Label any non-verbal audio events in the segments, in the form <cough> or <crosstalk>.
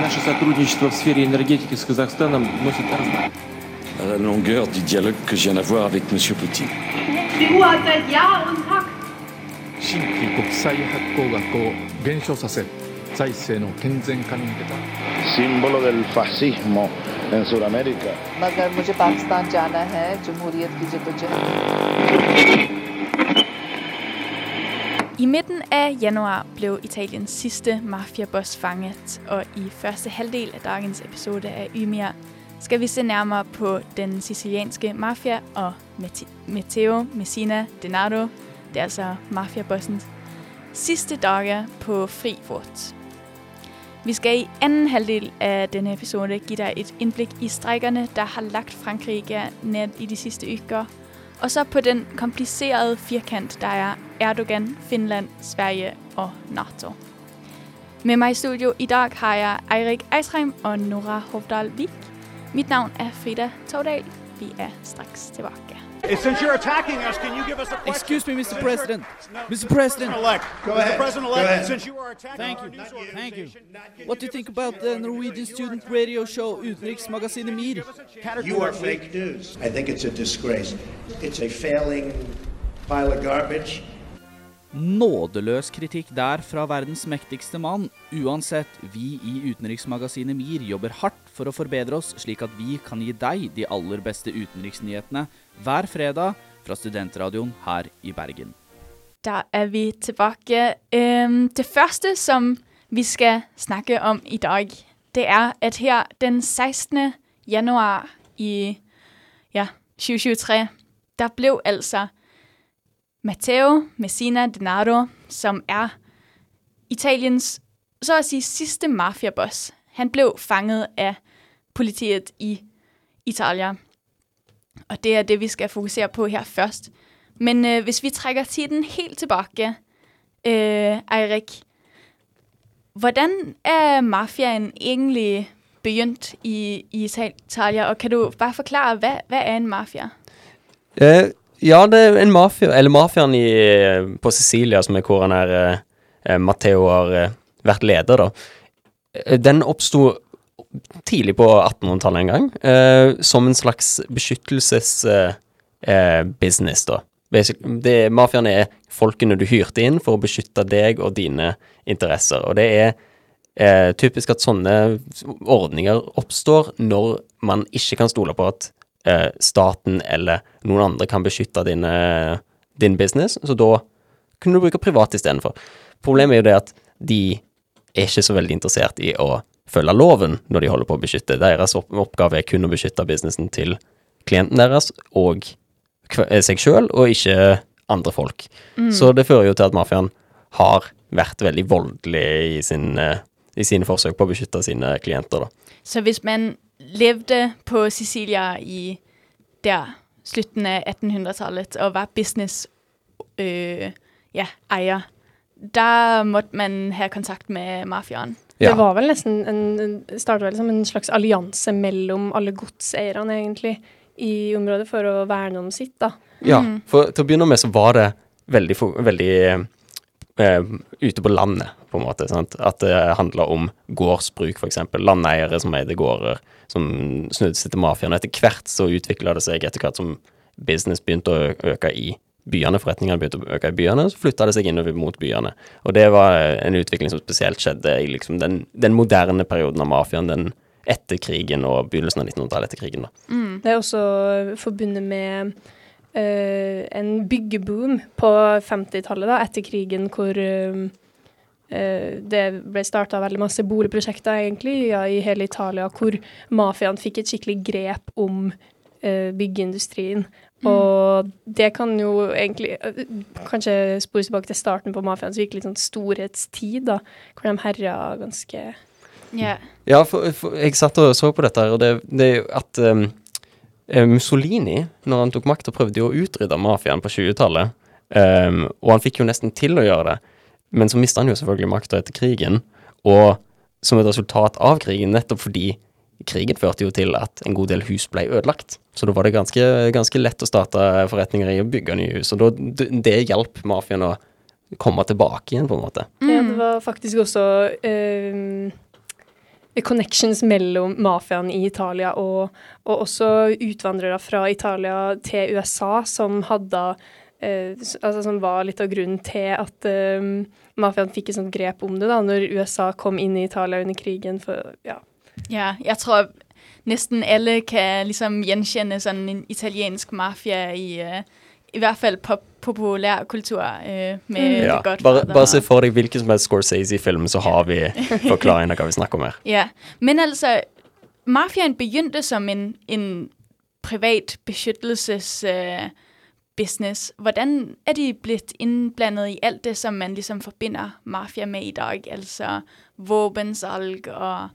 Наше сотрудничество в сфере энергетики с Казахстаном носит à la longueur du dialogue que je viens d'avoir avec M. Poutine. En मगर मुझे पाकिस्तान जाना है की I midten af januar blev Italiens sidste mafiaboss fanget, og i første halvdel af dagens episode af Ymir skal vi se nærmere på den sicilianske mafia og Matteo Messina Denaro, det er altså mafiabossens sidste dage på fri fort. Vi skal i anden halvdel af denne episode give dig et indblik i strækkerne, der har lagt Frankrig ned i de sidste uger, og så på den komplicerede firkant, der er Erdogan, Finland, Sverige og NATO. Med meg i studio i dag har jeg Eirik Eisheim og Nora Hovdal Vik. Mitt navn er Frida Taudal. Vi er straks tilbake. Since you're attacking us, can you give us a question? Excuse me, Mr. Since President. No, Mr. President. Elect. Go Mr. ahead. President-elect, Go ahead. since you are attacking Thank our you. news Thank you. What do you think about the Norwegian student radio show Utenriksmagasinet MIR? You are fake news. I think it's a disgrace. It's a failing pile of garbage. Nådeløs kritikk der fra verdens mektigste mann. Uansett, vi i Utenriksmagasinet MIR jobber hardt for å forbedre oss, slik at vi kan gi deg de aller beste utenriksnyhetene hver fredag fra studentradioen her i Bergen. Da er vi tilbake. Det første, som vi skal snakke om i dag, det er, at her den 16. januar i ja, 2023, der blev altså Matteo Messina Denaro, som er Italiens, så at sige, sidste mafiaboss. Han blev fanget af politiet i Italien. Og det er det, vi skal fokusere på her først. Men øh, hvis vi trækker tiden helt tilbage, øh, Eirik, hvordan er mafiaen egentlig begyndt i, i Italia? Og kan du bare forklare, hvad, hvad er en mafia? Eh, ja, det er en mafia, eller mafiaen eh, på Sicilia, som er hvor han er eh, eh, Matteo har eh, vært leder, da. Eh, Den oppsto tidlig på 1800-tallet en gang, eh, som en slags beskyttelsesbusiness, da. Mafiaen er folkene du hyrte inn for å beskytte deg og dine interesser, og det er typisk at sånne ordninger oppstår når man ikke kan stole på at eh, staten eller noen andre kan beskytte din, eh, din business, så da kunne du bruke privat istedenfor. Problemet er jo det at de er ikke så veldig interessert i å følge loven når de holder på å beskytte. Deres oppgave er kun å beskytte businessen til klienten deres og eh, seg sjøl, og ikke andre folk. Så det fører jo til at mafiaen har vært veldig voldelig i, sin, eh, i sine forsøk på å beskytte sine klienter, da. Så hvis man levde på Sicilia i der slutten av 1800-tallet og var business øh, ja, da måtte man ha kontakt med mafiaen. Ja. Det var vel nesten en, vel som en slags allianse mellom alle godseierne, egentlig, i området for å verne om sitt, da. Ja, for til å begynne med så var det veldig, veldig eh, ute på landet, på en måte. Sant? At det handler om gårdsbruk, f.eks. Landeiere som eide gårder, som snudde seg til mafiaen. Etter hvert så utvikla det seg, etter hvert som business begynte å øke i byene, forretningene begynte å øke i byene, så flytta det seg innover mot byene. Og det var en utvikling som spesielt skjedde i liksom den, den moderne perioden av mafiaen, den etter krigen og begynnelsen av 1900-tallet etter krigen. da. Det er også forbundet med eh, en byggeboom på 50-tallet, da, etter krigen, hvor eh, eh, det ble starta veldig masse boligprosjekter, egentlig, ja, i hele Italia, hvor mafiaen fikk et skikkelig grep om eh, byggeindustrien. Og det kan jo egentlig eh, kanskje spores tilbake til starten på mafiaens virkelig sånn storhetstid, da, hvor de herja ganske Ja. Ja, for, for jeg satt og så på dette her, og det, det er jo at um, eh, Mussolini, når han tok makta, prøvde jo å utrydde mafiaen på 20-tallet. Um, og han fikk jo nesten til å gjøre det, men så mista han jo selvfølgelig makta etter krigen. Og som et resultat av krigen, nettopp fordi krigen førte jo til at en god del hus ble ødelagt. Så da var det ganske, ganske lett å starte forretninger i å bygge nye hus. Og da, det, hjalp mafiaen å komme tilbake igjen, på en måte. Ja, det var faktisk også eh, connections mellom mafiaen i Italia og, og også utvandrere fra Italia til USA som hadde eh, altså som var litt av grunnen til at eh, mafiaen fikk et sånt grep om det, da, når USA kom inn i Italia under krigen. For, ja. Ja, jeg tror nesten alle kan liksom gjenkjenne sånn en italiensk mafia i, uh, i hvert fall pop populærkultur uh, med Ja, godt bare, bare se for deg hvilken som helst Scorsese-film, så har vi forklaringen av hva vi snakker om her. Ja, men altså, mafiaen begynte som en, en privat beskyttelsesbusiness. business. Hvordan er de blitt innblandet i alt det, som man liksom forbinder mafia med i dag? Altså våpensalg og,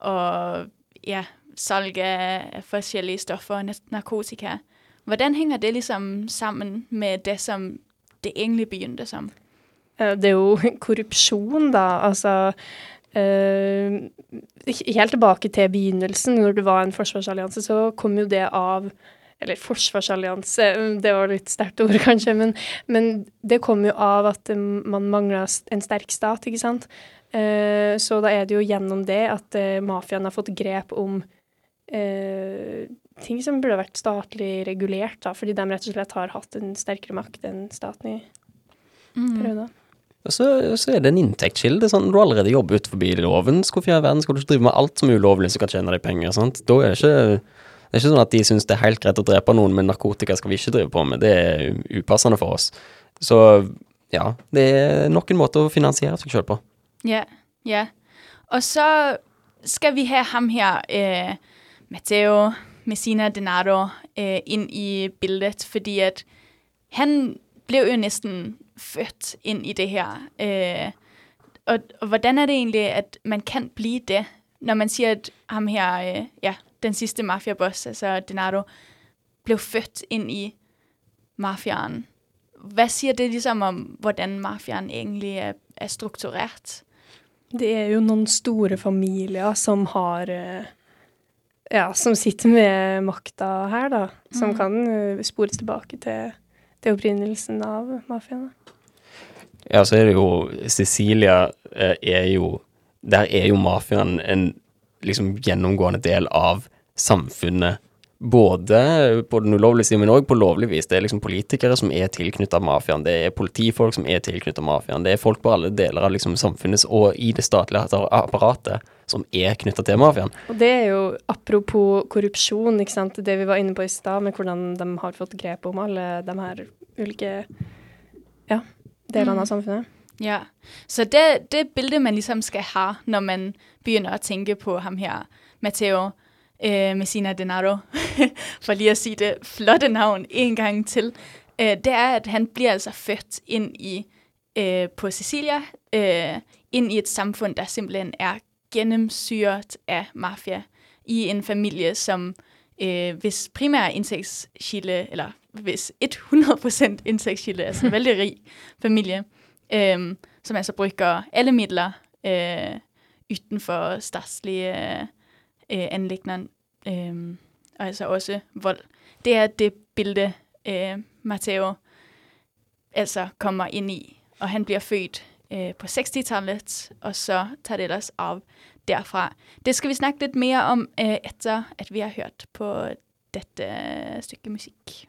og ja, salg av forskjellige stoffer, og narkotika. Hvordan henger det liksom sammen med det som det egentlig begynte som? Eh, Det er jo <laughs> korrupsjon, da. Altså Uh, Helt tilbake til begynnelsen, når det var en forsvarsallianse, så kom jo det av Eller forsvarsallianse, det var litt sterkt ord, <laughs> kanskje, men, men det kom jo av at man mangla en sterk stat, ikke sant. Uh, så da er det jo gjennom det at uh, mafiaen har fått grep om eh, ting som burde vært statlig regulert, da, fordi de rett og slett har hatt en sterkere makt enn staten i perioder. Og så, så er det en inntektskilde. Sånn, du allerede jobber ut forbi loven. Hvorfor i all verden skal du ikke drive med alt som er ulovlig som kan tjene deg penger? Sant? Da er det ikke det er ikke sånn at de syns det er helt greit å drepe noen, men narkotika skal vi ikke drive på med. Det er upassende for oss. Så ja, det er nok en måte å finansiere seg sjøl på. Ja, ja. Og så skal vi ha ham her, eh, Matteo Messina Denaro, øh, inn i bildet, fordi at han blev jo næsten født ind i det her. Øh, og, og hvordan er det egentlig, at man kan blive det, når man siger, at ham her, øh, ja, den sidste mafiaboss, altså Denaro, blev født ind i mafiaen. Hvad siger det ligesom om, hvordan mafiaen egentlig er, er strukturert? Det er jo noen store familier som har eh, Ja, som sitter med makta her, da. Som Mm. kan eh, spores tilbake til, til opprinnelsen av mafiaen. Ja, så er det jo Sicilia eh, er jo Der er jo mafiaen en liksom gjennomgående del av samfunnet. Både på den ulovlige siden, men òg på lovlig vis. Det er liksom politikere som er tilknyttet mafiaen. Det er politifolk som er tilknyttet mafiaen. Det er folk på alle deler av liksom samfunnet og i det statlige apparatet som er knyttet til mafiaen. Og det er jo apropos korrupsjon, ikke sant. Det vi var inne på i stad, med hvordan de har fått grep om alle de her ulike ja, delene Mm. av samfunnet. Ja, så det, det bildet man liksom skal ha når man begynner å tenke på ham her, Matteo øh, Messina Denaro, <laughs> for lige at sige det flotte navn en gang til, øh, det er, at han bliver altså født ind i, øh, på Sicilia, øh, ind i et samfund, der simpelthen er gennemsyret af mafia, i en familie, som øh, hvis primære indtægtskilde, eller hvis 100% indtægtskilde, altså en vældig rig familie, øh, som altså bruger alle midler øh, uden for statslige øh, øh, anlægner, øh, og altså også vold. Det er det bilde, øh, Matteo altså kommer ind i, og han bliver født øh, på 60-tallet, og så tager det ellers af derfra. Det skal vi snakke lidt mere om, øh, efter at vi har hørt på dette stykke musik.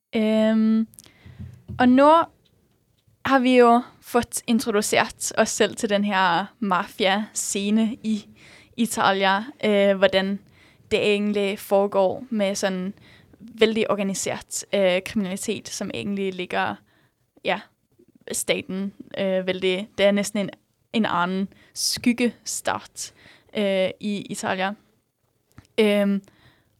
Øhm, og nå har vi jo fått introdusert oss selv til den her mafia-scene i Italia. Øh, hvordan det egentlig foregår med sånn veldig organisert øh, kriminalitet, som egentlig ligger ja, staten øh, veldig Det er nesten en, en annen skyggestat øh, i Italia. Øhm,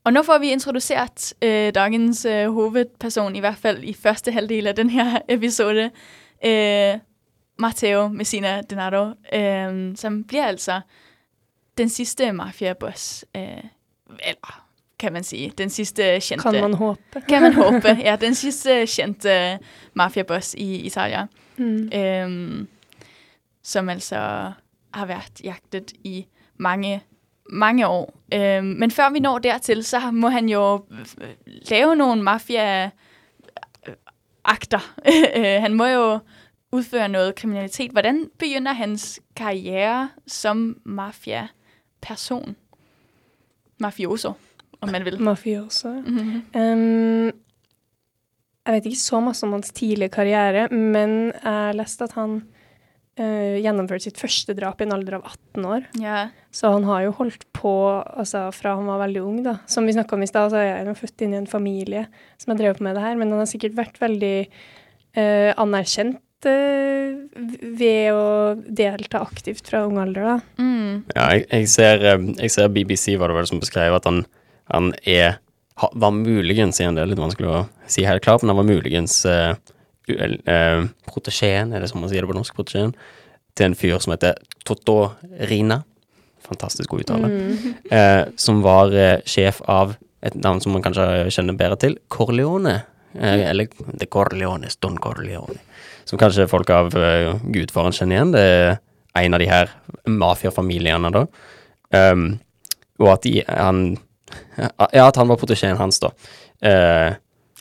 og nå får vi introdusert øh, dagens øh, hovedperson, i hvert fall i første halvdel av denne <laughs> episode, øh, Matteo Messina Denaro, øh, som blir altså den siste mafiaboss. Øh, eller kan man si. Den siste kjente Kan man håpe. Kan man <laughs> håpe. Ja, den siste kjente mafiaboss i Italia. Mm. Øhm, som altså har vært jaktet i mange, mange år. Øh, men før vi når dertil, så må han jo øh, lave noen mafia-akter. <laughs> Øh, han må jo udføre noget kriminalitet. Hvordan begynner hans karriere som mafia-person? Mafioso, om man vil. Mafioso. Mhm. Um, jeg vet ikke så masse om hans tidlige karriere, men jeg leste at han uh, gjennomførte sitt første drap i en alder av 18 år. Yeah. Så han har jo holdt på altså, fra han var veldig ung, da. Som vi snakka om i stad, så er jeg født inn i en familie som har drevet med det her, men han har sikkert vært veldig uh, anerkjent uh, ved å delta aktivt fra ung alder, da. Mm. Ja, jeg, jeg, ser, eh, jeg ser BBC var det vel som beskrev at han, han er ha, var muligens, i det er litt vanskelig å si helt klart, men han var muligens uh, uh, protesjeen, er det som man sier det på norsk, protesjeen, til en fyr som heter Totto Rina. Fantastisk god uttale. Mm. Eh, som var eh, sjef av et navn som man kanskje kjenner bedre til, Corleone. Eh, eller The Corleones, Don Corleone. Som kanskje folk av uh, gudfaren kjenner igjen. Det er en av de her mafiafamiliene, da. Um, og at de, han Ja, at han var protesjeen hans, da. Eh,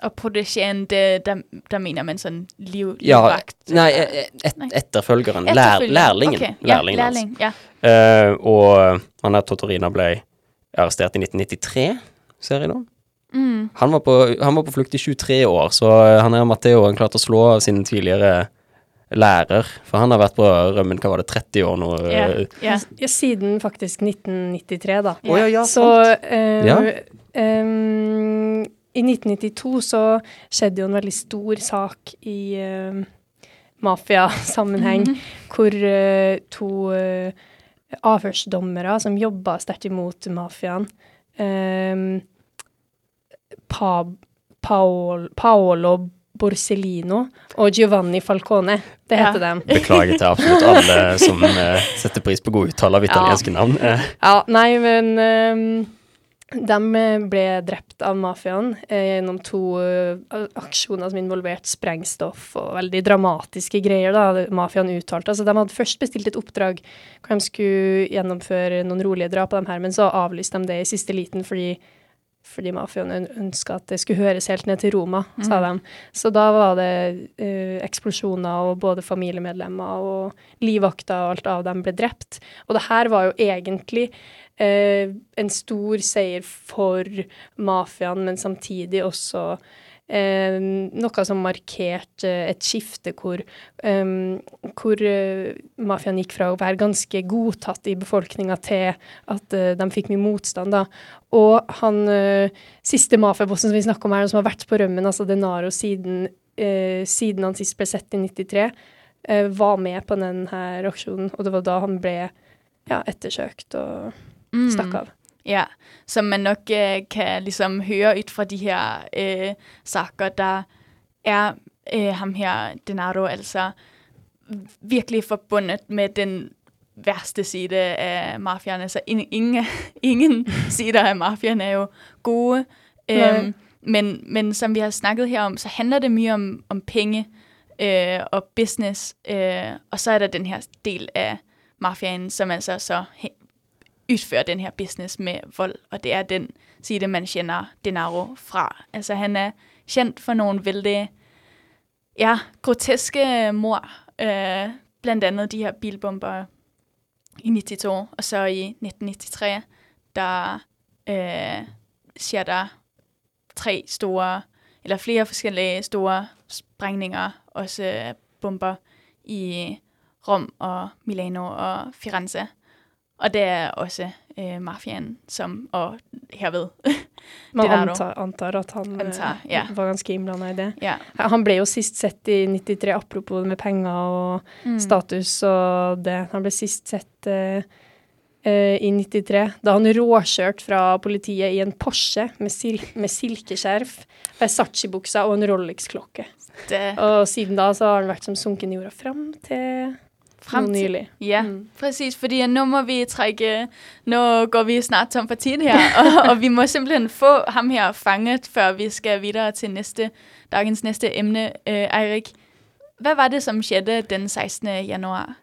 Og det, der, der mener man sånn liv, ja, livvakt? nei, et, et, etterfølgeren. Lær, lærlingen. ok. Ja, lærlingen lærling, hans. ja. Uh, og han der Totorina ble arrestert i 1993, ser jeg nå. Mm. Han var, på, han var på flukt i 23 år, så han er Matteo han klarte å slå av sin tidligere lærer. For han har vært på rømmen, hva var det, 30 år nå? Ja, yeah. ja. Ja, siden faktisk 1993, da. Å, ja, ja, så um, eh, Ja. em, i 1992 så skjedde jo en veldig stor sak i uh, mafiasammenheng, Mhm. hvor uh, to uh, avhørsdommere som jobba sterkt imot mafiaen um, pa, Paol, Paolo Borsellino og Giovanni Falcone. Det Ja. heter dem. <laughs> Beklager til absolutt alle som uh, setter pris på god uttaler av italienske navn. Eh, Ja, nei, men um, de ble drept av mafiaen eh, gjennom to eh, aksjoner som involverte sprengstoff og veldig dramatiske greier, da, mafiaen uttalte. Altså, de hadde først bestilt et oppdrag hvor de skulle gjennomføre noen rolige drap av dem her, men så avlyste de det i siste liten fordi fordi mafiaen ønska at det skulle høres helt ned til Roma, sa Mhm. de. Så da var det uh, eksplosjoner, og både familiemedlemmer og livvakter og alt av dem ble drept. Og det her var jo egentlig eh, en stor seier for mafiaen, men samtidig også eh, noe som markerte et skifte hvor, eh, hvor eh, mafiaen gikk fra å være ganske godtatt i befolkninga til at eh, de fikk mye motstand. da. Og han eh, siste mafiabossen som vi snakker om her, som har vært på rømmen, altså Denaro siden, siden han sist ble sett i 93, eh, var med på denne aksjonen, og det var da han ble ja, ettersøkt og Mm. stakk av. Ja, som man nok øh, kan liksom høre ut fra de her øh, saker, der er øh, ham her, Denaro, altså virkelig forbundet med den værste side af mafiaen. Altså ingen, ingen, <laughs> ingen <laughs> sider af mafiaen er jo gode, Nej. øhm, men, men som vi har snakket her om, så handler det mye om, om penge øh, og business, øh, og så er der den her del af mafiaen, som altså så udfører den her business med vold, og det er den side, man kjenner Denaro fra. Altså han er kjent for noen veldig ja, groteske mor, øh, blandt annet de her bilbomber i 92, og så i 1993, der øh, skjer der tre store, eller flere forskellige store sprængninger, også øh, bomber i Rom og Milano og Firenze. Og det er også øh, mafiaen, som, og herved <laughs> Man antar, antar at han eh, Antar, ja. var ganske innblanda i det. Ja. Han ble jo sist sett i 93, apropos det med penger og Mm. status og det. Han ble sist sett eh, i 93, da han råkjørte fra politiet i en Porsche med, sil med silkeskjerf, Versace-buksa og en Rolex-klokke. Og siden da så har han vært som sunken i jorda fram til Frem nå til- nylig. Ja, præcis, fordi nu må vi trække, nu går vi snart tom for tid her, og, <laughs> og vi må simpelthen få ham her fanget, før vi skal videre til næste, dagens næste emne. Øh, Eirik, hvad var det, som skjedde den 16. januar?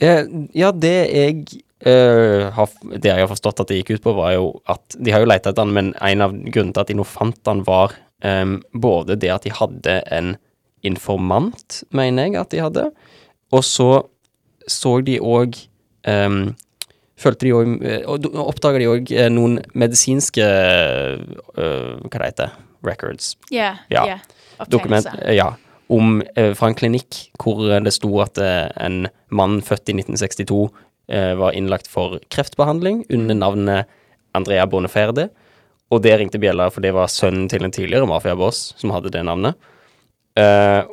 Ja, ja, det jeg eh, har, det jeg har forstått at det gikk ut på, var jo at De har jo lett etter han, men en av grunnene til at de nå fant han, var em, både det at de hadde en informant, mener jeg at de hadde, og så så de òg Følte de òg Og oppdaga de òg noen medisinske uh, Hva det heter Records. Ja, ja, Dokument, ja. Om, uh, fra en klinikk hvor det sto at uh, en mann født i 1962 eh, var innlagt for kreftbehandling under navnet Andrea Boneferde. Og det ringte bjella, for det var sønnen til en tidligere mafiaboss som hadde det navnet. Uh,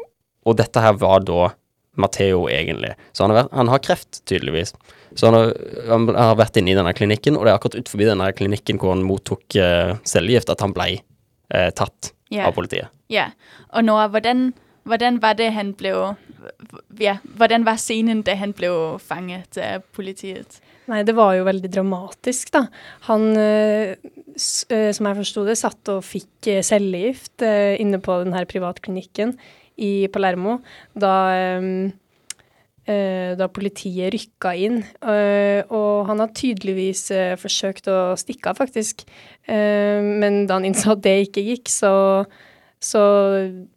og dette her var da Matteo, egentlig. Så han har, vært, han har kreft, tydeligvis. Så han har, han har vært inne i denne klinikken, og det er akkurat utenfor denne klinikken hvor han mottok uh, cellegift, at han ble uh, tatt yeah. av politiet. Ja, og nå, hvordan, hvordan var det, han ble Ja, hvordan var scenen, da han ble fanget av politiet? Nei, det var jo veldig dramatisk, da. Han, eh, s- som jeg forsto det, satt og fikk cellegift inne på den her privatklinikken i Palermo da, eh, eh, da politiet rykka inn. Eh, og han har tydeligvis forsøkt å stikke av, faktisk. Men da han innså at det ikke gikk, så så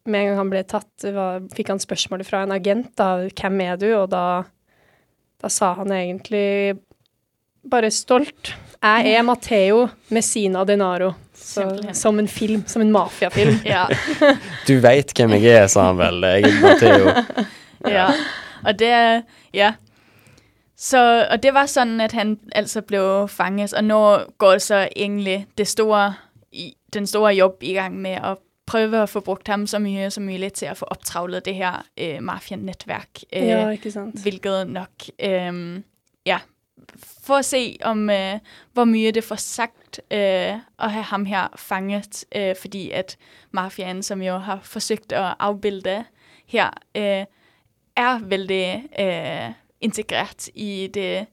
med en gang han ble tatt, fikk han spørsmålet fra en agent, da, 'Hvem er du?' Og da, da sa han egentlig bare stolt. Jeg er Matteo Messina Denaro. Så, som en film, som en mafiafilm. <laughs> Ja. <laughs> Du veit hvem jeg er, sa han vel. Jeg er Matteo. <laughs> ja. Og det ja. Så, og det var sånn at han altså ble fanget, og nå går så egentlig det store, den store jobb i gang med å prøve å få brukt ham så mye som mulig til å få opptravlet det her eh, mafianetværk. Eh, Ja, ikke sant. Hvilket nok, eh, ja, for at se om, øh, hvor mye det får sagt øh, at have ham her fanget, øh, fordi at mafiaen, som jo har forsøgt at afbilde her, øh, er veldig øh, integreret i det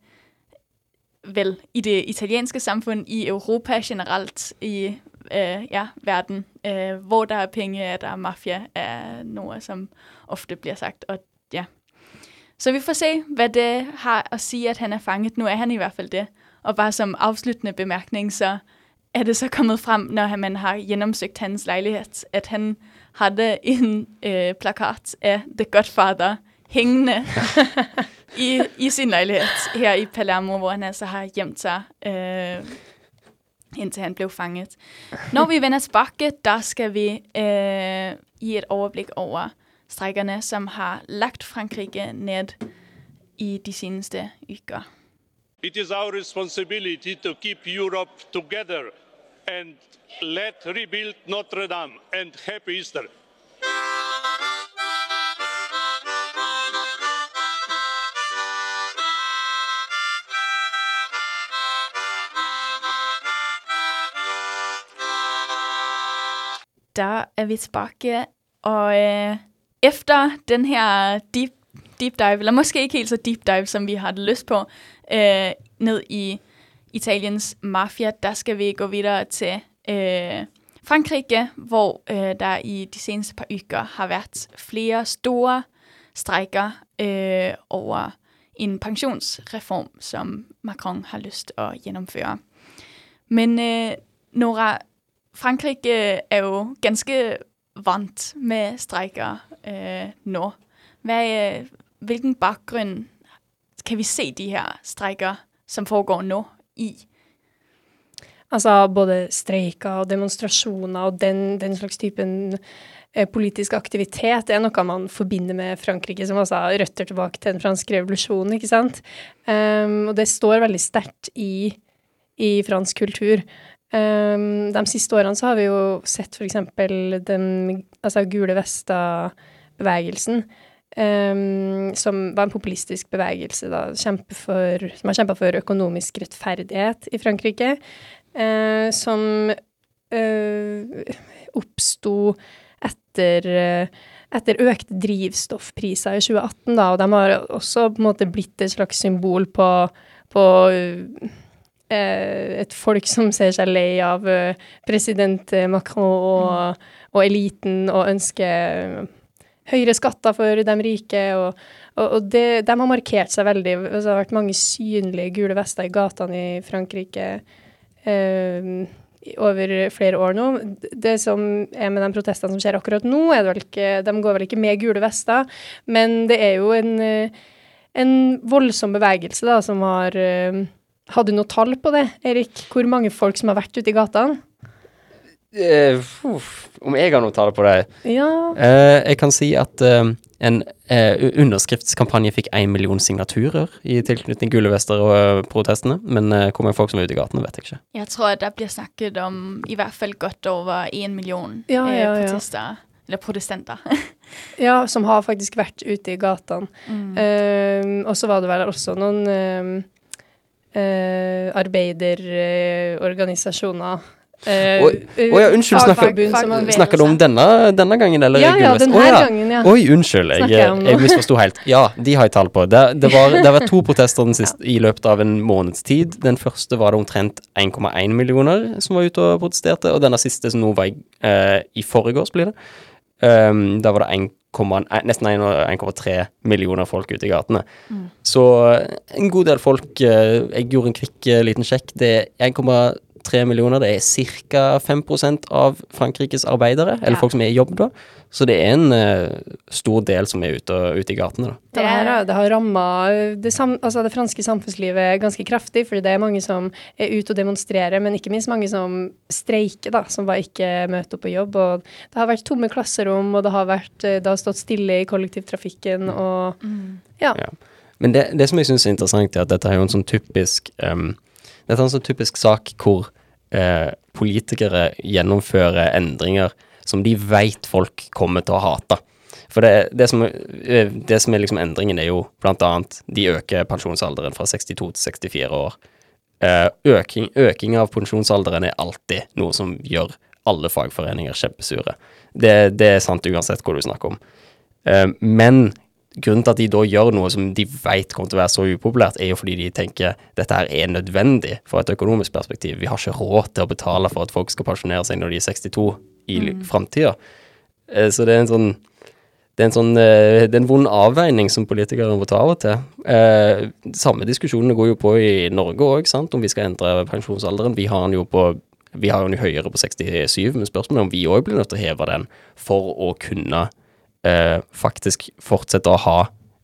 vel i det italienske samfund, i Europa generelt, i øh, ja, verden, øh, hvor der er penge, er der er mafia, er noget, som ofte bliver sagt. Og ja. Så vi får se, hvad det har at sige, at han er fanget. Nu er han i hvert fald det. Og bare som afsluttende bemærkning, så er det så kommet frem, når man har gjennomsøkt hans lejlighed, at han hadde en øh, plakat af The Godfather hængende <laughs> i, i sin lejlighed her i Palermo, hvor han altså har gjemt sig, øh, indtil han blev fanget. Når vi vender tilbage, der skal vi øh, i et overblik over strækkerne, som har lagt Frankrike ned i de seneste uker. It is our responsibility to keep Europe together and let rebuild Notre Dame and happy Easter. Da er vi tilbake, og øh, efter den her deep, deep dive, eller måske ikke helt så deep dive, som vi har lyst på, øh, ned i Italiens mafia, der skal vi gå videre til øh, Frankrike, hvor øh, der i de seneste par uger har været flere store strækker øh, over en pensionsreform, som Macron har lyst at gennemføre. Men øh, Nora, Frankrike er jo ganske vant med strækker øh, nå. Hvad, øh, hvilken baggrund kan vi se de her strækker, som foregår nå i? Altså både streiker og demonstrasjoner og den, den slags typen eh, politisk aktivitet er noe man forbinder med Frankrike, som også røtter tilbake til den franske revolusjonen, ikke sant? Um, og det står veldig sterkt i, i fransk kultur. Um, de siste årene så har vi jo sett eksempel den altså Gule Vesta-bevegelsen Um, som var en populistisk bevegelse da, for, som har kjempa for økonomisk rettferdighet i Frankrike. Uh, som uh, oppsto etter, uh, etter økte drivstoffpriser i 2018, da, og de har også på en måte blitt et slags symbol på, på et folk som ser seg lei av president Macron og, og eliten og ønsker høyere skatter for de rike, og, og, og det, de har markert seg veldig. Altså, det har vært mange synlige gule vester i gatene i Frankrike eh, over flere år nå. Det som er med de protestene som skjer akkurat nå, er det vel ikke, de går vel ikke med gule vester, men det er jo en, en voldsom bevegelse da, som har eh, Hadde du noe tall på det, Erik? Hvor mange folk som har vært ute i gatene? Uh, om jeg har noe tall på det? Ja. Uh, jeg kan si at uh, en underskriftskampanje fikk én million signaturer i tilknytning Gule vester og protestene. Men hvor mange folk som er ute i gatene, vet jeg ikke. Jeg tror det blir snakket om i hvert fall godt over én million ja, ja, protester. Eller produsenter. <laughs> ja, som har faktisk vært ute i gatene. Mm. og så var det vel også noen arbeiderorganisasjoner Eh, Oi, oh, ja, unnskyld, snakker, snakker du om denne, denne gangen, eller ja, ja, denne oh, ja. gangen, ja. Oi, unnskyld, jeg, jeg, jeg misforsto helt. Ja, de har jeg tall på. Det, det, var, det var to protester den siste, i løpet av en måneds tid. Den første var det omtrent 1,1 millioner som var ute og protesterte, og denne siste som nå var i, eh, i forgårs, blir det. Um, da var det 1, nesten 1,3 millioner folk ute i gatene. Mm. Så en god del folk uh, Jeg gjorde en kvikk liten sjekk. Det er 1,3 tre millioner. Det er ca. 5% av Frankrikes arbeidere, eller ja. folk som er i jobb da. Så det er en uh, stor del som er ute, ute i gatene. da. Det, er, det har ramma det, altså det, franske samfunnslivet ganske kraftig, fordi det er mange som er ute og demonstrerer, men ikke minst mange som streiker, da, som bare ikke møter opp på jobb. Og det har vært tomme klasserom, og det har, vært, det har stått stille i kollektivtrafikken, og mm. ja. ja. Men det, det som jeg syns er interessant, er at dette er jo en sånn typisk um, dette er en sånn typisk sak hvor eh, politikere gjennomfører endringer som de vet folk kommer til å hate. For det, det, som, eh, det som er liksom endringen, er jo blant annet de øker pensjonsalderen fra 62 til 64 år. Eh, øking, øking av pensjonsalderen er alltid noe som gjør alle fagforeninger kjempesure. Det, det er sant uansett hva du snakker om. Men grunnen til at de da gjør noe som de vet kommer til å være så upopulært, er jo fordi de tenker dette her er nødvendig fra et økonomisk perspektiv. Vi har ikke råd til å betale for at folk skal pensjonere seg når de er 62 i mm. framtida. Eh, så det er en sånn det er en sånn eh, det er en vond avveining som politikere må ta av og til. Eh, samme diskusjonene går jo på i Norge òg, om vi skal endre pensjonsalderen. Vi har den jo på vi har den jo høyere på 67, men spørsmålet er om vi òg blir nødt til å heve den for å kunne eh, faktisk fortsetter å ha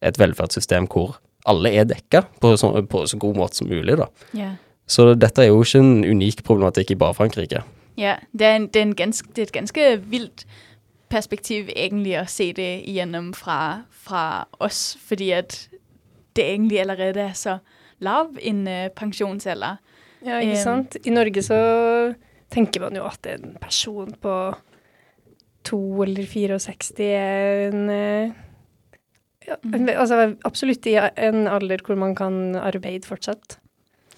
et velferdssystem hvor alle er dekka på, så, på så god måte som mulig. da. Yeah. Så dette er jo ikke en unik problematikk i bare Frankrike. Ja, det er, en, det er, ganske, det er et ganske vilt perspektiv egentlig å se det igjennom fra, fra oss, fordi at det egentlig allerede er så lav en uh, pensjonsalder. Ja, ikke sant. I Norge så tenker man jo at en person på to eller 64 en eh, ja, en, Altså absolutt i en alder hvor man kan arbeide fortsatt.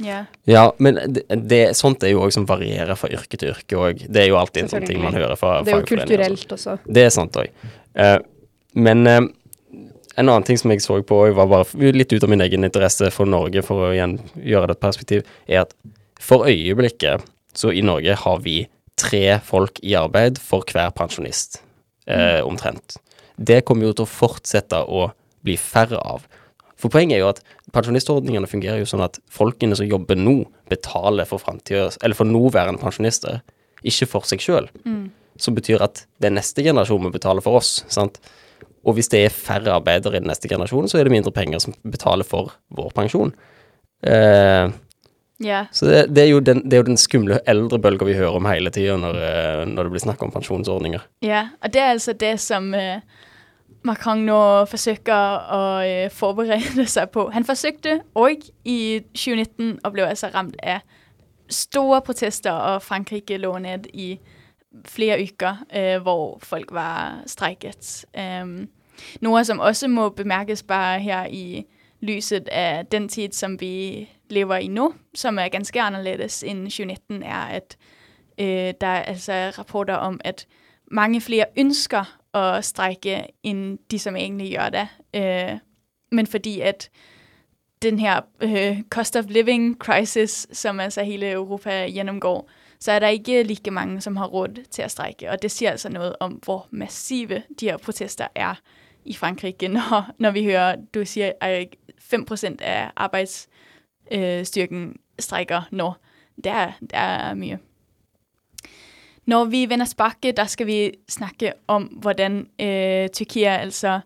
Yeah. Ja, men det, det, sånt er jo òg som varierer fra yrke til yrke òg. Det er jo alltid en sånn ting man hører fra Det er jo kulturelt også. Det er sant òg. Uh, eh, men uh, en annen ting som jeg så på, var bare litt ut av min egen interesse for Norge, for å igjen gjøre det et perspektiv, er at for øyeblikket, så i Norge har vi tre folk i arbeid for hver pensjonist, eh, mm. omtrent. Det kommer jo til å fortsette å bli færre av. For poenget er jo at pensjonistordningene fungerer jo sånn at folkene som jobber nå, betaler for framtida, eller for nåværende pensjonister, ikke for seg sjøl. Mm. Som betyr at det er neste generasjon må betale for oss. sant? Og hvis det er færre arbeidere i den neste generasjonen, så er det mindre penger som betaler for vår pensjon. Eh, Yeah. Så det, det, er den, det, er jo den, skumle eldrebølga vi hører om hele tida når, eh, når, det blir snakk om pensjonsordninger. Ja, og det er altså det som uh, Macron nå forsøker å uh, forberede <laughs> seg på. Han forsøkte òg i 2019 og ble altså ramt av store protester, og Frankrike lå ned i flere uker uh, hvor folk var streiket. Um, noe som også må bemerkes bare her i lyset av den tid som vi lever i nå, som er ganske annerledes enn 2019, er at øh, der er altså rapporter om at mange flere ønsker å streike enn de som egentlig gjør det. Øh, men fordi at den her øh, cost of living crisis, som altså hele Europa gjennomgår, så er det ikke like mange som har råd til å streike. Og det sier altså noe om hvor massive de her protester er i Frankrike, <laughs> når, når vi hører du sier at 5% av arbeidsstyrken strekker nå. Det er, det er mye. Når vi vender tilbake, der skal vi snakke om hvordan øh, Tyrkia altså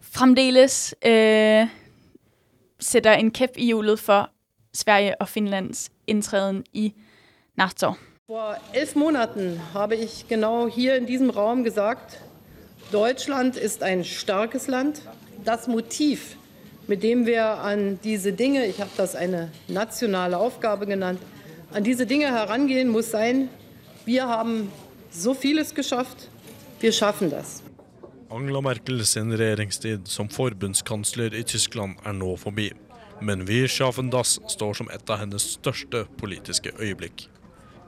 fremdeles øh, setter en kæpp i hjulet for Sverige og Finlands inntreden i NATO. Vor elf Monaten habe ich genau hier in diesem Raum gesagt, Deutschland ist ein starkes Land. Das Motiv, mit dem wir an diese Dinge, ich habe das eine nationale Aufgabe genannt, an diese Dinge herangehen, muss sein, wir haben so vieles geschafft, wir schaffen das. Angela Merkel sin regjeringstid som forbundskansler i Tyskland er nå forbi. Men Vi schaffen das står som et av hennes største politiske øyeblikk.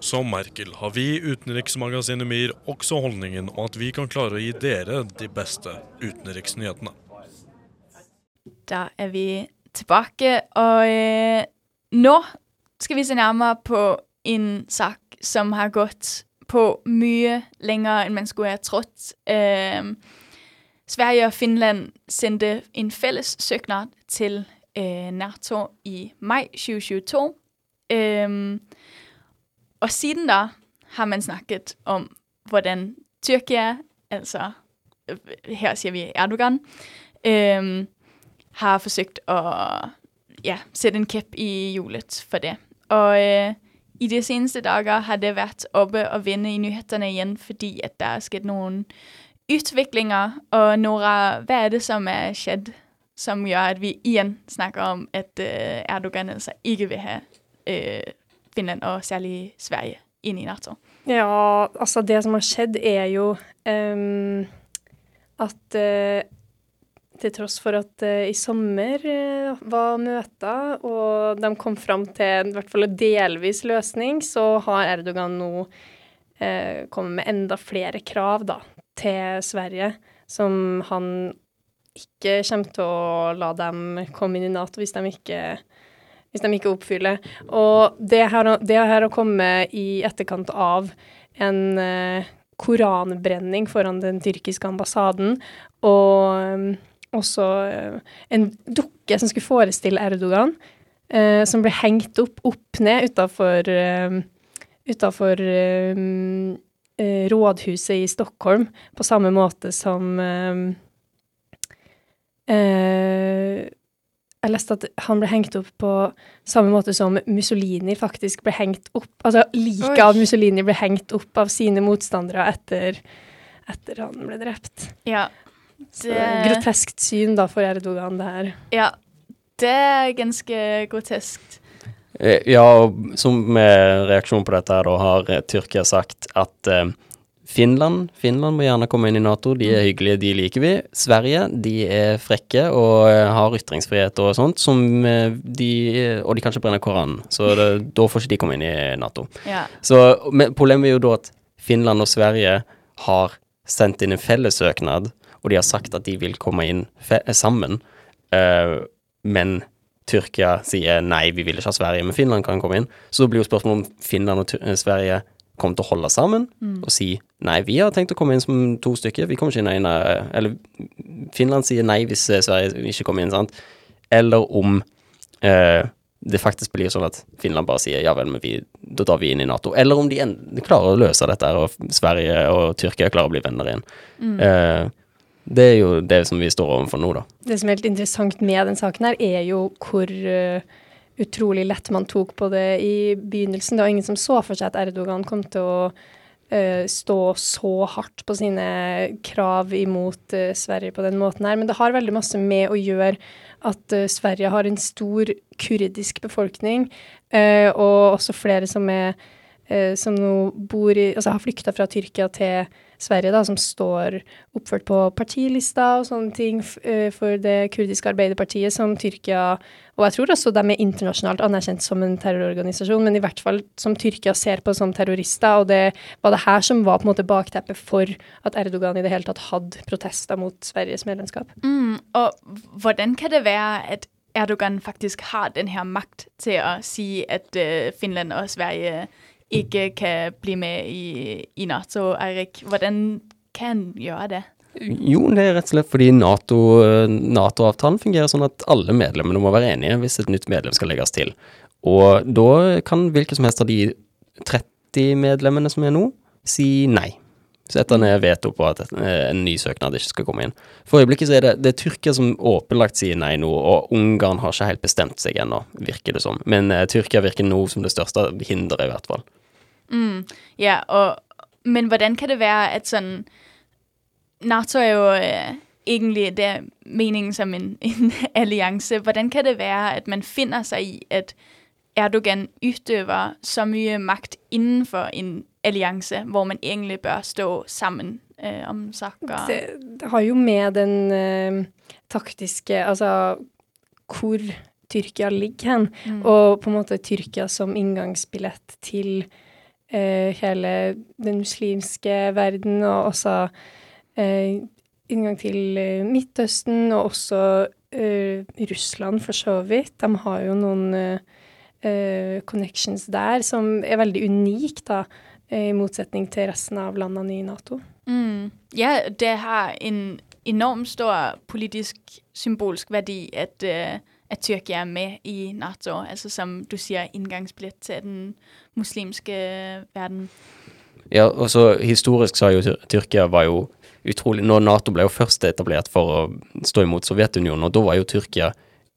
Som Merkel har vi i utenriksmagasinet MIR også holdningen om at vi kan klare å gi dere de beste utenriksnyhetene. Da er vi tilbake, og eh, nå skal vi se nærmere på en sak som har gått på mye lenger enn man skulle ha trodd. Eh, Sverige og Finland sendte en felles søknad til eh, NATO i mai 2022. Øhm, og siden da har man snakket om hvordan Tyrkia, altså øh, her sier vi Erdogan, har forsøkt å ja, sette en kjepp i hjulet for det. Og øh, i de seneste dager har det vært oppe og vende i nyhetene igjen fordi at det er skjedd noen utviklinger. Og Nora, hva er det som er skjedd som gjør at vi igjen snakker om at uh, Erdogan altså ikke vil ha uh, Finland, og særlig Sverige, inn i Nato? Ja, altså det som har skjedd, er jo um, at uh, til tross for at uh, i sommer uh, var møter, og de kom fram til i hvert fall en delvis løsning, så har Erdogan nå uh, kommet med enda flere krav da, til Sverige, som han ikke kommer til å la dem komme inn i Nato hvis de ikke, hvis de ikke oppfyller. Og det her, det her har kommet i etterkant av en uh, koranbrenning foran den tyrkiske ambassaden, og også uh, en dukke som skulle forestille Erdogan, uh, som ble hengt opp opp ned utafor utafor rådhuset i Stockholm, på samme måte som Eh, jeg leste at han ble hengt opp på samme måte som Mussolini faktisk ble hengt opp Altså liket av Mussolini ble hengt opp av sine motstandere etter, etter han ble drept. Ja. Det... groteskt syn da for Erdogan, det her. Ja, det er ganske groteskt. Eh, ja, og som reaksjon på dette her, da har Tyrkia sagt at eh, Finland Finland må gjerne komme inn i Nato. De er hyggelige, de liker vi. Sverige de er frekke og eh, har ytringsfrihet og sånt, som eh, de Og de kan ikke brenne Koranen, så det, da får ikke de komme inn i Nato. Ja. Så Problemet er jo da at Finland og Sverige har sendt inn en fellessøknad, og de har sagt at de vil komme inn sammen, uh, men Tyrkia sier nei, vi vil ikke ha Sverige, men Finland kan komme inn. Så da blir jo spørsmålet om Finland og Sverige kommer til å holde sammen mm. og si nei, vi har tenkt å komme inn som to stykker. Vi kommer ikke inn ene Eller Finland sier nei hvis eh, Sverige ikke kommer inn, sant? Eller om uh, det faktisk blir sånn at Finland bare sier ja vel, men vi, da tar vi inn i Nato. Eller om de, en, de klarer å løse dette, og Sverige og Tyrkia klarer å bli venner igjen. Mm. Eh, det er jo det som vi står overfor nå, da. Det som er helt interessant med den saken her, er jo hvor uh, utrolig lett man tok på det i begynnelsen. Det var ingen som så for seg at Erdogan kom til å uh, stå så hardt på sine krav imot uh, Sverige på den måten her. Men det har veldig masse med å gjøre at Sverige har en stor kurdisk befolkning, og også flere som er eh, som nå bor i Altså har flykta fra Tyrkia til Sverige, da, som står oppført på partilista og sånne ting eh, for det kurdiske arbeiderpartiet, som Tyrkia Og jeg tror også de er internasjonalt anerkjent som en terrororganisasjon, men i hvert fall som Tyrkia ser på som terrorister. Og det var det her som var på en måte bakteppet for at Erdogan i det hele tatt hadde protester mot Sveriges medlemskap. Mm, og hvordan kan det være at Erdogan faktisk har den her makt til å si at uh, Finland og Sverige ikke kan bli med i, i Nato, Eirik. Hvordan kan en gjøre det? Jo, det er rett og slett fordi NATO-avtalen NATO fungerer sånn at alle medlemmene må være enige hvis et nytt medlem skal legges til. Og da kan hvilke som helst av de 30 medlemmene som er nå, si nei. Sette ned veto på at en ny søknad ikke skal komme inn. For øyeblikket så er det, det er Tyrkia som åpenlagt sier nei nå, og Ungarn har ikke helt bestemt seg ennå, virker det som. Men eh, Tyrkia virker nå som det største hinderet, i hvert fall. Mm, ja, og, men hvordan kan det være at sånn Nato er jo øh, egentlig det er meningen som en, <laughs> en allianse. Hvordan kan det være at man finner seg i at Erdogan utøver så mye makt innenfor en allianse, hvor man egentlig bør stå sammen øh, om saker? Det, det, har jo med den øh, taktiske Altså hvor Tyrkia ligger hen, mm. og på en måte Tyrkia som inngangsbillett til hele den muslimske verden, og også øh, inngang til øh, Midtøsten, og også Russland for så vidt. De har jo noen connections der som er veldig unike, da i motsetning til resten av landene i Nato. Mm. Ja, det har en enormt stor politisk symbolsk verdi at, uh, at Tyrkia er med i Nato. Altså som du sier, inngangsbillett til den muslimske verden. Ja, og så historisk så har jo Tyrkia var jo utrolig Når Nato ble jo først etablert for å stå imot Sovjetunionen, og da var jo Tyrkia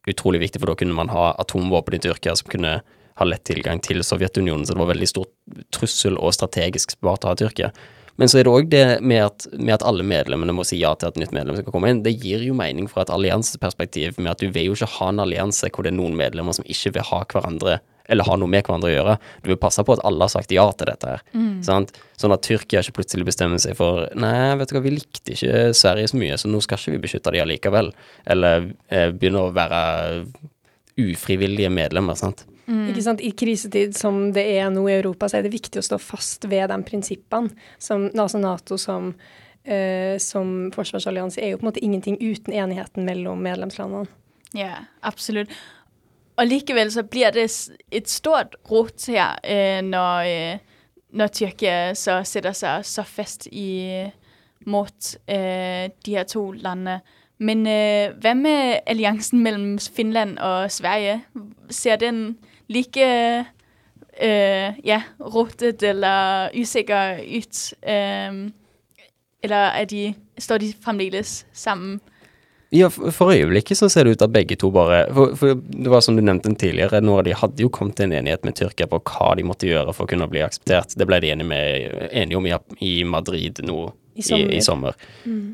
utrolig viktig, for da kunne man ha atomvåpen i Tyrkia som kunne ha lett tilgang til Sovjetunionen, så det var veldig stor trussel og strategisk smart å ha Tyrkia. Men så er det òg det med at, med at, alle medlemmene må si ja til at nytt medlem skal komme inn. Det gir jo mening fra et allianseperspektiv, med at du vil jo ikke ha en allianse hvor det er noen medlemmer som ikke vil ha hverandre eller har noe med hverandre å gjøre. Du vil passe på at alle har sagt ja til dette her. Mm. Sånn at Tyrkia ikke plutselig bestemmer seg for Nei, vet du hva, vi likte ikke Sverige så mye, så nå skal ikke vi beskytte de allikevel. Eller eh, begynne å være ufrivillige medlemmer, sant. Mm. Ikke sant? I krisetid som det er nå i Europa, så er det viktig å stå fast ved de prinsippene. Som altså Nato som, uh, som forsvarsallianse er jo på en måte ingenting uten enigheten mellom medlemslandene. Ja, absolutt. Og likevel så blir det et stort rot her øh, når, øh, når Tyrkia så setter seg så fast i, mot de her to landene. Men hva med alliansen mellom Finland og Sverige? Ser den like øh, ja, rotet eller usikker ut? Øh, eller er de, står de fremdeles sammen? Ja, for øyeblikket så ser det ut at begge to bare for, for, Det var som du nevnte tidligere, noen av de hadde jo kommet til en enighet med Tyrkia på hva de måtte gjøre for å kunne bli akseptert. Det ble de enige, med, enige om i, i, Madrid nå i sommer. I, i sommer. Mm.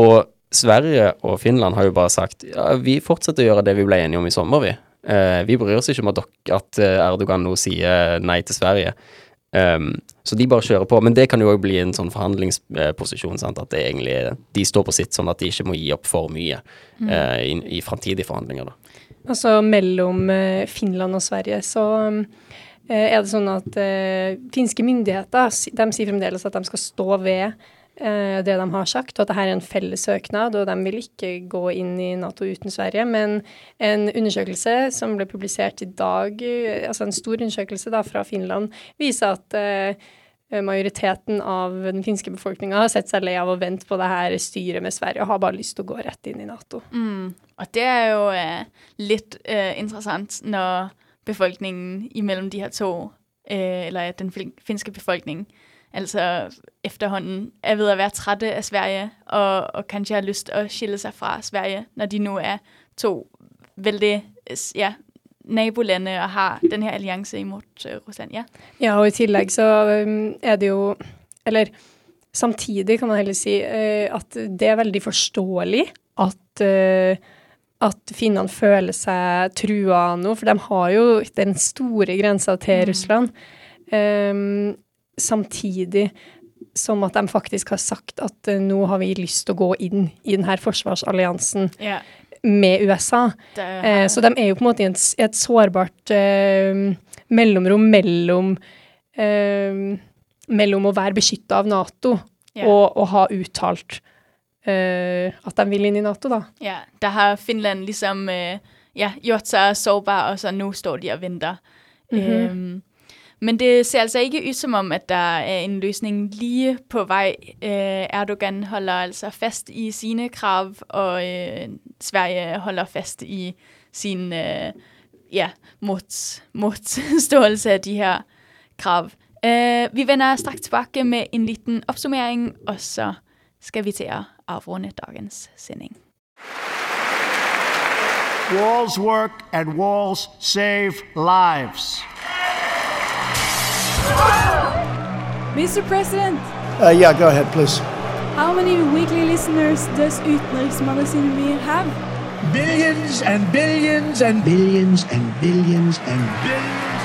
Og Sverige og Finland har jo bare sagt ja, vi fortsetter å gjøre det vi ble enige om i sommer, vi. Eh, vi bryr oss ikke om at, eh, Erdogan nå sier nei til Sverige. Um, så de bare kjører på. Men det kan jo òg bli en sånn forhandlingsposisjon. Sant? At det egentlig, de står på sitt, sånn at de ikke må gi opp for mye mm. eh, i, i framtidige forhandlinger. Da. Altså mellom uh, Finland og Sverige så er det sånn at finske myndigheter de sier fremdeles at de skal stå ved Eh, det de har sagt, og at dette er en felles søknad, og de vil ikke gå inn i Nato uten Sverige. Men en undersøkelse som ble publisert i dag, eh, altså en stor undersøkelse da fra Finland, viser at uh, majoriteten av den finske befolkninga har sett seg lei av å vente på det her styret med Sverige, og har bare lyst til å gå rett inn i Nato. Mm. Og det er jo eh, litt eh, interessant når befolkningen imellom de her to, eller den finske befolkningen, altså efterhånden er ved at være trætte af Sverige, og, og kanskje har lyst å skille seg fra Sverige, når de nå er to veldig ja, nabolande og har den her alliance imot uh, Russland. Ja. ja, og i tillegg så um, er det jo Eller samtidig kan man heller si uh, at det er veldig forståelig at uh, at finnene føler seg trua nå, for de har jo den store grensa til mm. Russland. Samtidig som at de faktisk har sagt at uh, nå har vi lyst til å gå inn i denne forsvarsalliansen yeah. med USA. Eh, så de er jo på en måte i et, et sårbart uh, mellomrom mellom mellom å være beskytta av Nato yeah. og å ha uttalt at de vil inn i Nato, da. Ja, der har Finland liksom ja, gjort seg sårbar, og så nå står de og venter. Mhm. Øhm, men det ser altså ikke ut som om, at der er en løsning lige på vej. Øh, Erdogan holder altså fast i sine krav, og øh, Sverige holder fast i sin øh, ja, motståelse af de her krav. Vi vender straks tilbage med en liten opsummering, og så skal vi til at afrunde dagens sending. Walls work and walls save lives. Mr. President, Uh, yeah, go ahead, please. how many weekly listeners does Utenriksmagasinet Mir have? Billions and billions and billions and billions and billions.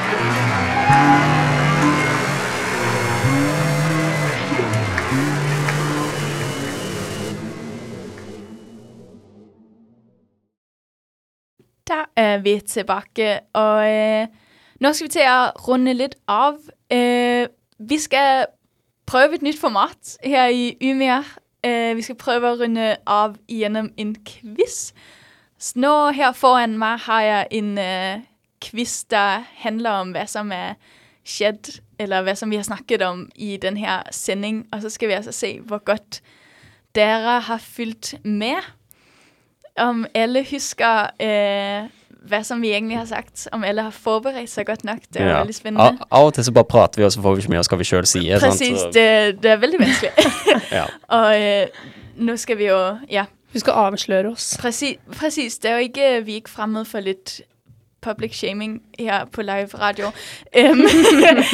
Der er vi tilbage, og øh, nå skal vi til å runde litt av. Eh, vi skal prøve et nytt format her i Ymir. Eh, vi skal prøve å runde av gjennom en quiz. Så nå her foran meg har jeg en eh, quiz, der handler om, hva som er skjedd, eller hva som vi har snakket om i denne sendingen. sending. Og så skal vi altså se, hvor godt dere har fulgt med om alle husker, øh, hvad som vi egentlig har sagt, om alle har forberedt seg godt nok. Det er ja. veldig spennende. Av, av og til så bare prater vi, og så får vi ikke med oss hva vi sjøl sier. Presis. Præcis, det, det er veldig vanskelig. <laughs> Ja. <laughs> og eh, nå skal vi jo, ja. Vi skal avsløre oss. Præcis, præcis. det er jo ikke, vi ikke fremmed for litt public shaming her på live radio. Um,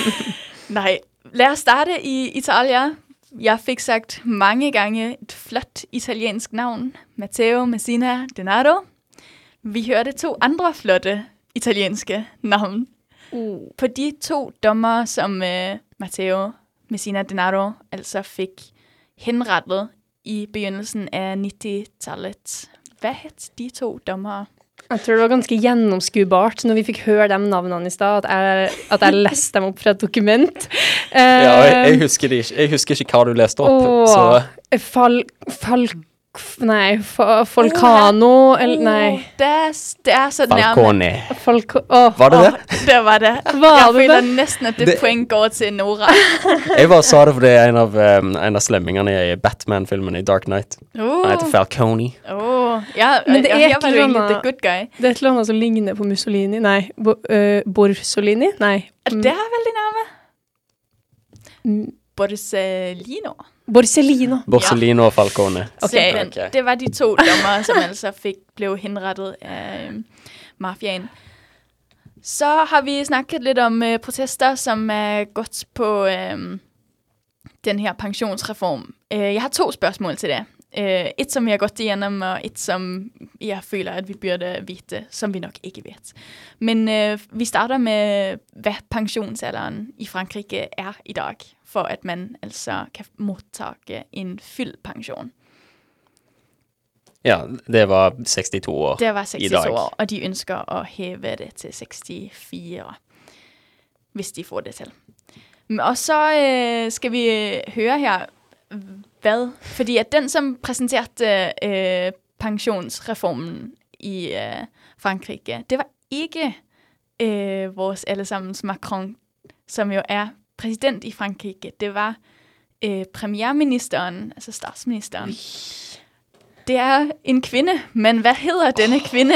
<laughs> nei. lad oss starte i Italia. Jeg fikk sagt mange gange et flott italiensk navn. Matteo Messina Denaro. Vi hørte to andre flotte italienske navn. Uh. På de to dommer, som uh, Matteo Messina Denaro altså fikk henrettet i begynnelsen av 90-tallet. Hva het de to dommere? Jeg tror det var ganske gjennomskuebart når vi fikk høre de navnene i stad, at jeg, at jeg leste dem opp fra et dokument. Ja, jeg, jeg, Eh, husker ikke. jeg husker ikke hva du leste opp, Åh, så Fal... Fal... Nei, Folkano Eller nei. Det er, det er så Falcone. nærme. Falco... Var det det? Det var det. <laughs> Var jeg føler nesten at det, poeng går til Nora. <laughs> Jeg bare sa det fordi en av, um, en av slemmingene i Batman-filmen i Dark Knight. Han heter Falcone. Ja, Men det ja, er var egentlig annet good guy. Det er et eller annet som ligner på Mussolini. Nei, bo, øh, Borsolini? Nei. Det er veldig nærme. Mm. Borsellino. Borsellino. ja. og Falcone. Simpelthen. okay. Det var de to dommere, som altså fikk, ble henrettet av øhm, mafiaen. Så har vi snakket litt om uh, protester, som er gått på uh, den her pensionsreform. Øh, jeg har to spørsmål til det. Øh, et, som vi har gått igjennom, og et, som jeg føler, at vi burde vite, som vi nok ikke vet. Men øh, vi starter med, hva pensjonsalderen i Frankrike er i dag, for at man altså kan mottake en pension. Ja, det var 62 år Det var i 62 dag. år, og de ønsker å heve det til 64, hvis de får det til. Og så øh, skal vi øh, høre her, hva fordi at den, som presenterte øh, pensjonsreformen i øh, Frankrike, det var ikke øh, vores allesammens Macron, som jo er præsident i Frankrike. Det var øh, premierministeren, altså statsministeren. Det er en kvinde, men hvad hedder denne kvinde?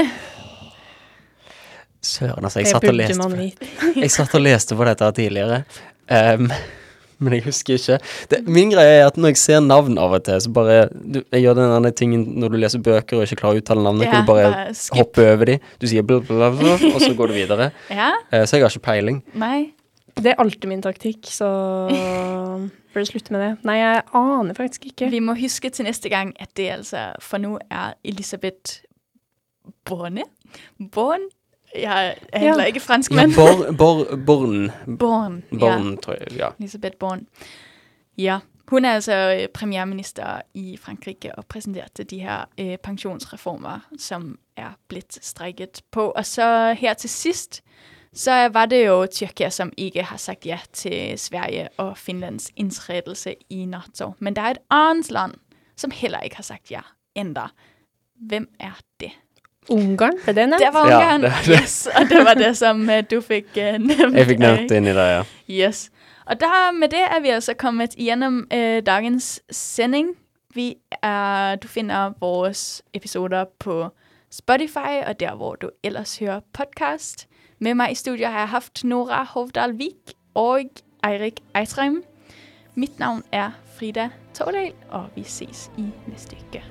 Søren, altså. Jeg satt, og leste, på, <laughs> jeg satt og leste på dette tidligere. um, <laughs> men jeg husker ikke. Det, min greie er at når jeg ser navn av og til, så bare du, Jeg gjør den andre tingen når du leser bøker og ikke klarer å uttale navnet. Ja, kan du bare, bare hoppe over de. Du sier bla, bla, bla, og så går du videre. Ja, uh, så jeg har ikke peiling. nej. Det er alltid min taktikk, så <laughs> bør du slutte med det. Nei, jeg aner faktisk ikke. Vi må huske til neste gang, at det altså for nå er Elisabeth Borne. Born Jeg er heller Ja. ikke fransk, Ja, men Bor, Bor, Born. Born, ja. Tror jeg. Ja. Elisabeth Born. Ja, hun er altså øh, premierminister i Frankrike og presenterte de her eh, pensjonsreformer som er blitt streiket på. Og så her til sidst, så var det jo Tyrkia, som ikke har sagt ja til Sverige og Finlands inntredelse i NATO. Men det er et annet land, som heller ikke har sagt ja enda. Hvem er det? Ungarn, er det nevnt? Det var Ja, det det. yes. Og det var det, som øh, du fikk uh, nevnt. Jeg fikk nevnt det inni der, ja. Yes. Og der, med det er vi altså kommet gjennom uh, dagens sending. Vi er, du finner vores episoder på Spotify og der, hvor du ellers hører podcast. Med meg i studio har jeg haft Nora Hovdal Vik og Eirik Eitreim. Mitt navn er Frida Tordal, og vi ses i neste uke.